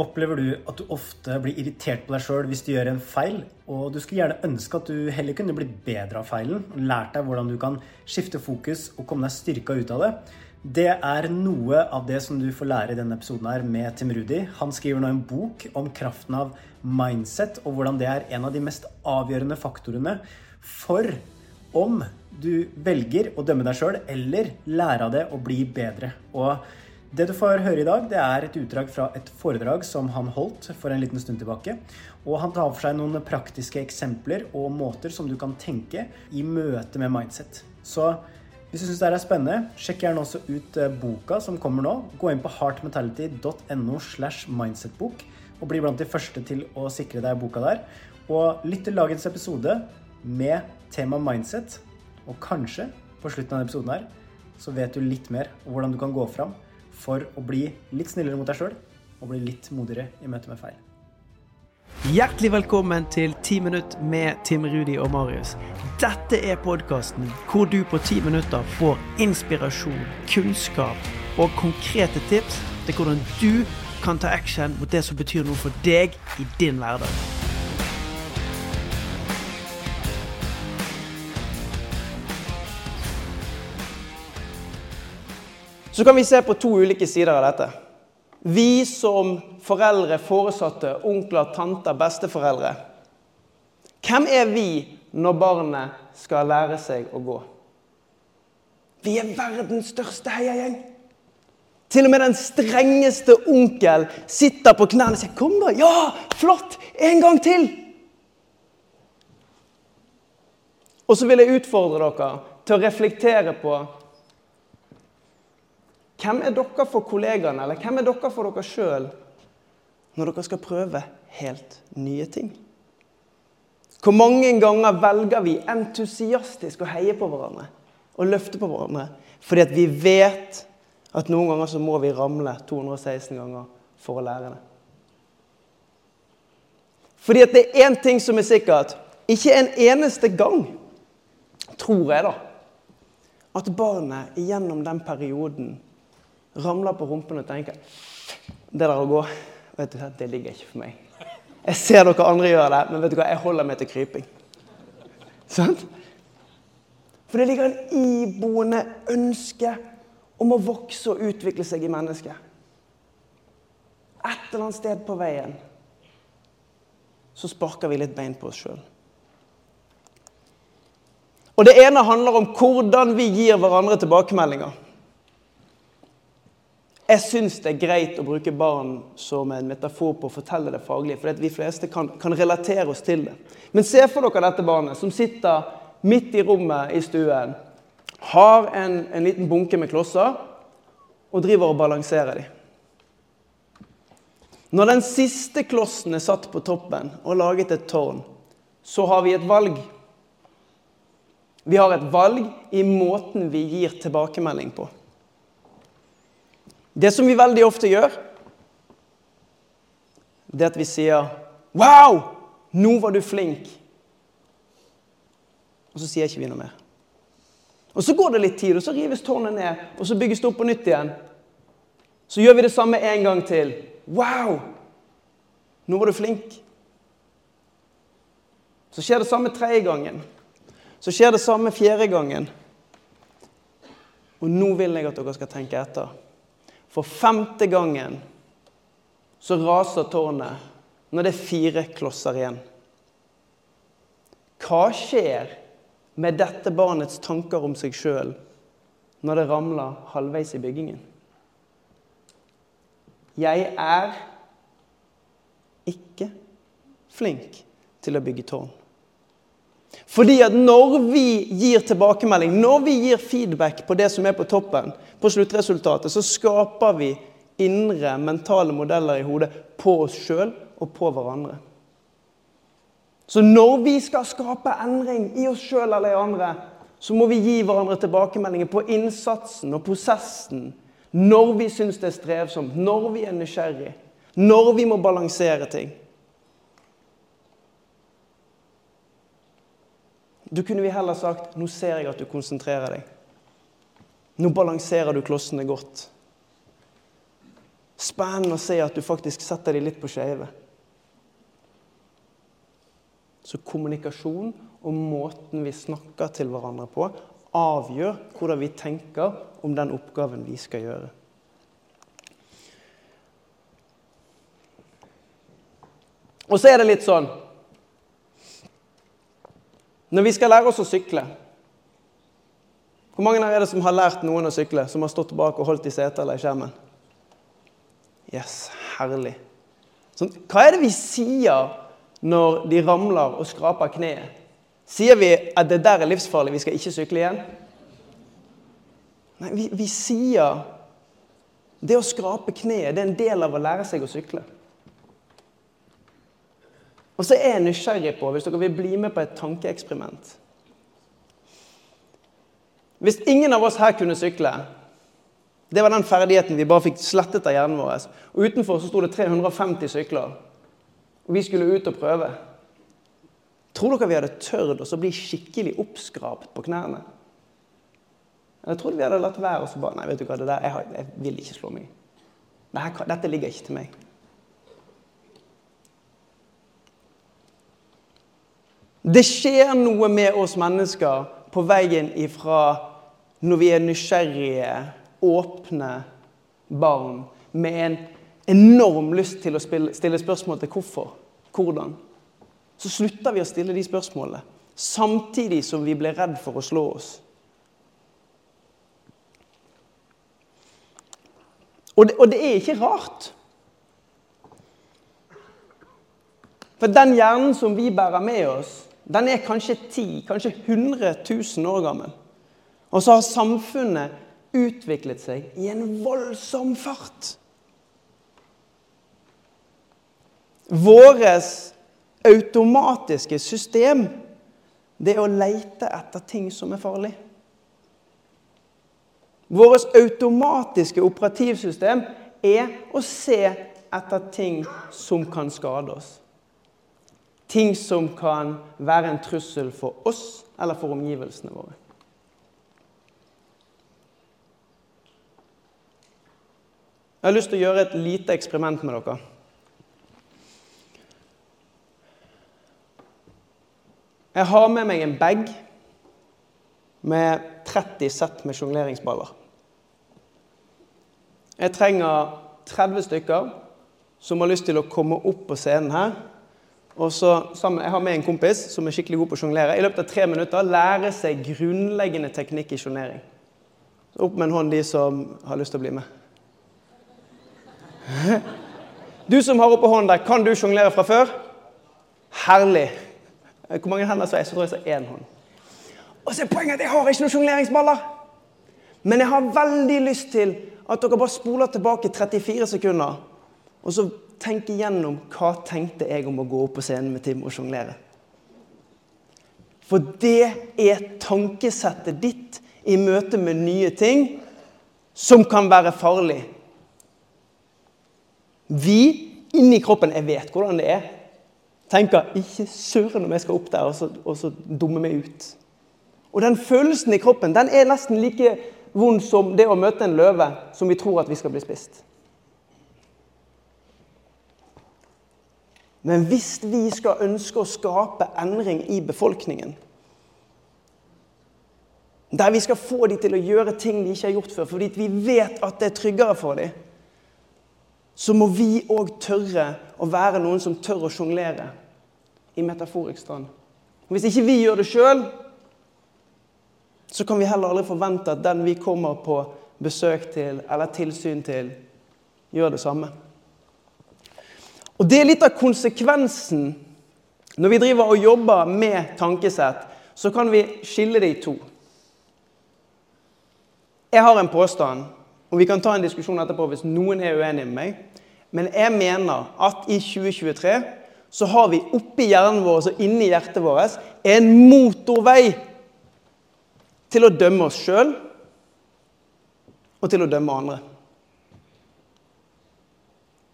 Opplever du at du ofte blir irritert på deg sjøl hvis du gjør en feil, og du skulle gjerne ønske at du heller kunne blitt bedre av feilen, og lært deg hvordan du kan skifte fokus og komme deg styrka ut av det? Det er noe av det som du får lære i denne episoden her med Tim Rudi. Han skriver nå en bok om kraften av mindset, og hvordan det er en av de mest avgjørende faktorene for om du velger å dømme deg sjøl, eller lære av det og bli bedre. Og det du får høre i dag, det er et utdrag fra et foredrag som han holdt for en liten stund tilbake. Og han tar for seg noen praktiske eksempler og måter som du kan tenke i møte med mindset. Så hvis du syns dette er spennende, sjekk gjerne også ut eh, boka som kommer nå. Gå inn på heartmentality.no slash mindsetbok og bli blant de første til å sikre deg boka der. Og lytt til dagens episode med tema mindset. Og kanskje på slutten av episoden her så vet du litt mer om hvordan du kan gå fram for å bli litt snillere mot deg sjøl og bli litt modigere i møte med feil. Hjertelig velkommen til 10 minutt med Tim Rudi og Marius. Dette er podkasten hvor du på 10 minutter får inspirasjon, kunnskap og konkrete tips til hvordan du kan ta action mot det som betyr noe for deg i din hverdag. Så kan vi se på to ulike sider av dette. Vi som foreldre, foresatte, onkler, tanter, besteforeldre. Hvem er vi når barnet skal lære seg å gå? Vi er verdens største heiagjeng. Til og med den strengeste onkel sitter på knærne og sier 'Kom, da! Ja, flott! En gang til!' Og så vil jeg utfordre dere til å reflektere på hvem er dere for kollegaene, eller hvem er dere for dere sjøl når dere skal prøve helt nye ting? Hvor mange ganger velger vi entusiastisk å heie på hverandre og løfte på hverandre fordi at vi vet at noen ganger så må vi ramle 216 ganger for å lære det? Fordi at det er én ting som er sikkert. Ikke en eneste gang, tror jeg, da, at barnet gjennom den perioden ramler på rumpen og tenker Det der å gå, vet du, det ligger ikke for meg. Jeg ser dere andre gjøre det, men vet du hva, jeg holder meg til kryping. Sant? For det ligger en iboende ønske om å vokse og utvikle seg i mennesket. Et eller annet sted på veien så sparker vi litt bein på oss sjøl. Og det ene handler om hvordan vi gir hverandre tilbakemeldinger. Jeg syns det er greit å bruke barn som en metafor på å fortelle det faglige, for vi fleste kan, kan, relatere oss til det. Men se for dere dette barnet som sitter midt i rommet i stuen, har en, en liten bunke med klosser og driver og balanserer dem. Når den siste klossen er satt på toppen og laget et tårn, så har vi et valg. Vi har et valg i måten vi gir tilbakemelding på. Det som vi veldig ofte gjør, det er at vi sier 'Wow! Nå var du flink.' Og så sier ikke vi noe mer. Og Så går det litt tid, og så rives tårnet ned, og så bygges det opp på nytt igjen. Så gjør vi det samme en gang til. 'Wow! Nå var du flink.' Så skjer det samme tredje gangen. Så skjer det samme fjerde gangen. Og nå vil jeg at dere skal tenke etter. For femte gangen så raser tårnet når det er fire klosser igjen. Hva skjer med dette barnets tanker om seg sjøl når det ramler halvveis i byggingen? Jeg er ikke flink til å bygge tårn. Fordi at når vi gir tilbakemelding, når vi gir feedback på det som er på toppen, på sluttresultatet, så skaper vi indre mentale modeller i hodet på oss sjøl og på hverandre. Så når vi skal skape endring i oss sjøl eller i andre, så må vi gi hverandre tilbakemeldinger på innsatsen og prosessen. Når vi syns det er strevsomt, når vi er nysgjerrig, når vi må balansere ting. Da kunne vi heller sagt nå ser jeg at du konsentrerer deg. Nå balanserer du klossene godt. Spennende å se at du faktisk setter dem litt på skeive. Så kommunikasjon og måten vi snakker til hverandre på, avgjør hvordan vi tenker om den oppgaven vi skal gjøre. Og så er det litt sånn Når vi skal lære oss å sykle Hvor mange er det som har lært noen å sykle, som har stått bak og holdt i setet eller i skjermen? Yes, herlig. Så, hva er det vi sier når de ramler og skraper kneet? Sier vi at det der er livsfarlig, vi skal ikke sykle igjen? Nei, vi, vi sier det å skrape kneet det er en del av å lære seg å sykle. Og så er jeg nysgjerrig på, hvis dere vil bli med på et tankeeksperiment Hvis ingen av oss her kunne sykle Det var den ferdigheten vi bare fikk slettet av hjernen vår. Og utenfor så sto det 350 sykler. Og vi skulle ut og prøve. Tror dere vi hadde tørt å bli skikkelig oppskrapt på knærne? Eller tror vi hadde latt være og så bare Nei, vet du hva, det der, jeg, jeg vil ikke slå meg. Dette, dette ligger ikke til meg. Det skjer noe med oss mennesker på veien ifra når vi er nysgjerrige, åpne barn med en enorm lyst til å stille spørsmål til hvorfor, hvordan så slutter vi å stille de spørsmålene. Samtidig som vi blir redd for å slå oss. Og det, og det er ikke rart. For den hjernen som vi bærer med oss, den er kanskje 10 kanskje 100 000 år gammel. Og så har samfunnet utviklet seg i en voldsom fart. Våres automatiske system, det er å leite etter ting som er farlig. Vårt automatiske operativsystem er å se etter ting som kan skade oss. Ting som kan være en trussel for oss eller for omgivelsene våre. Jeg har lyst til å gjøre et lite eksperiment med dere. Jeg har med meg en bag med 30 sett med sjongleringsballer. Jeg trenger 30 stykker som har lyst til å komme opp på scenen her. Og så sammen, Jeg har med en kompis som er skikkelig god på å sjonglere. I løpet av tre minutter lære seg grunnleggende teknikk i sjonglering. Opp med en hånd, de som har lyst til å bli med. Du som har oppe hånden der, kan du sjonglere fra før? Herlig. Hvor mange hender så jeg? Så tror jeg så én hånd. Og så er poenget at jeg har ikke noen sjongleringsballer. Men jeg har veldig lyst til at dere bare spoler tilbake 34 sekunder. Og så tenker igjennom hva tenkte jeg om å gå opp på scenen med Tim og sjonglere. For det er tankesettet ditt i møte med nye ting som kan være farlig. Vi inni kroppen Jeg vet hvordan det er tenker ikke søren om jeg skal opp der og så, og så dumme meg ut. Og den følelsen i kroppen den er nesten like vond som det å møte en løve som vi tror at vi skal bli spist. Men hvis vi skal ønske å skape endring i befolkningen Der vi skal få dem til å gjøre ting de ikke har gjort før, fordi vi vet at det er tryggere for dem, så må vi òg tørre å være noen som tør å sjonglere i metaforisk stand. Hvis ikke vi gjør det sjøl, så kan vi heller aldri forvente at den vi kommer på besøk til eller tilsyn til, gjør det samme. Og Det er litt av konsekvensen når vi driver og jobber med tankesett. Så kan vi skille det i to. Jeg har en påstand, og vi kan ta en diskusjon etterpå hvis noen er uenig med meg. Men jeg mener at i 2023 så har vi oppi hjernen vår og inni hjertet vårt en motorvei til å dømme oss sjøl og til å dømme andre.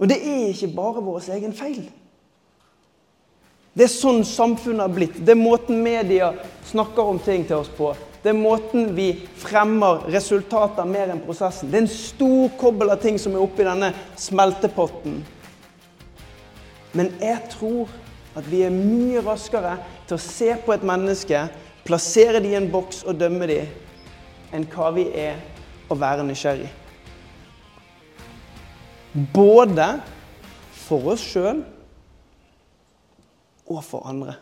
Og det er ikke bare vår egen feil. Det er sånn samfunnet har blitt. Det er måten media snakker om ting til oss på. Det er måten vi fremmer resultater mer enn prosessen. Det er en stor kobbel av ting som er oppi denne smeltepotten. Men jeg tror at vi er mye raskere til å se på et menneske, plassere det i en boks og dømme det, enn hva vi er å være nysgjerrig. Både for oss sjøl og for andre.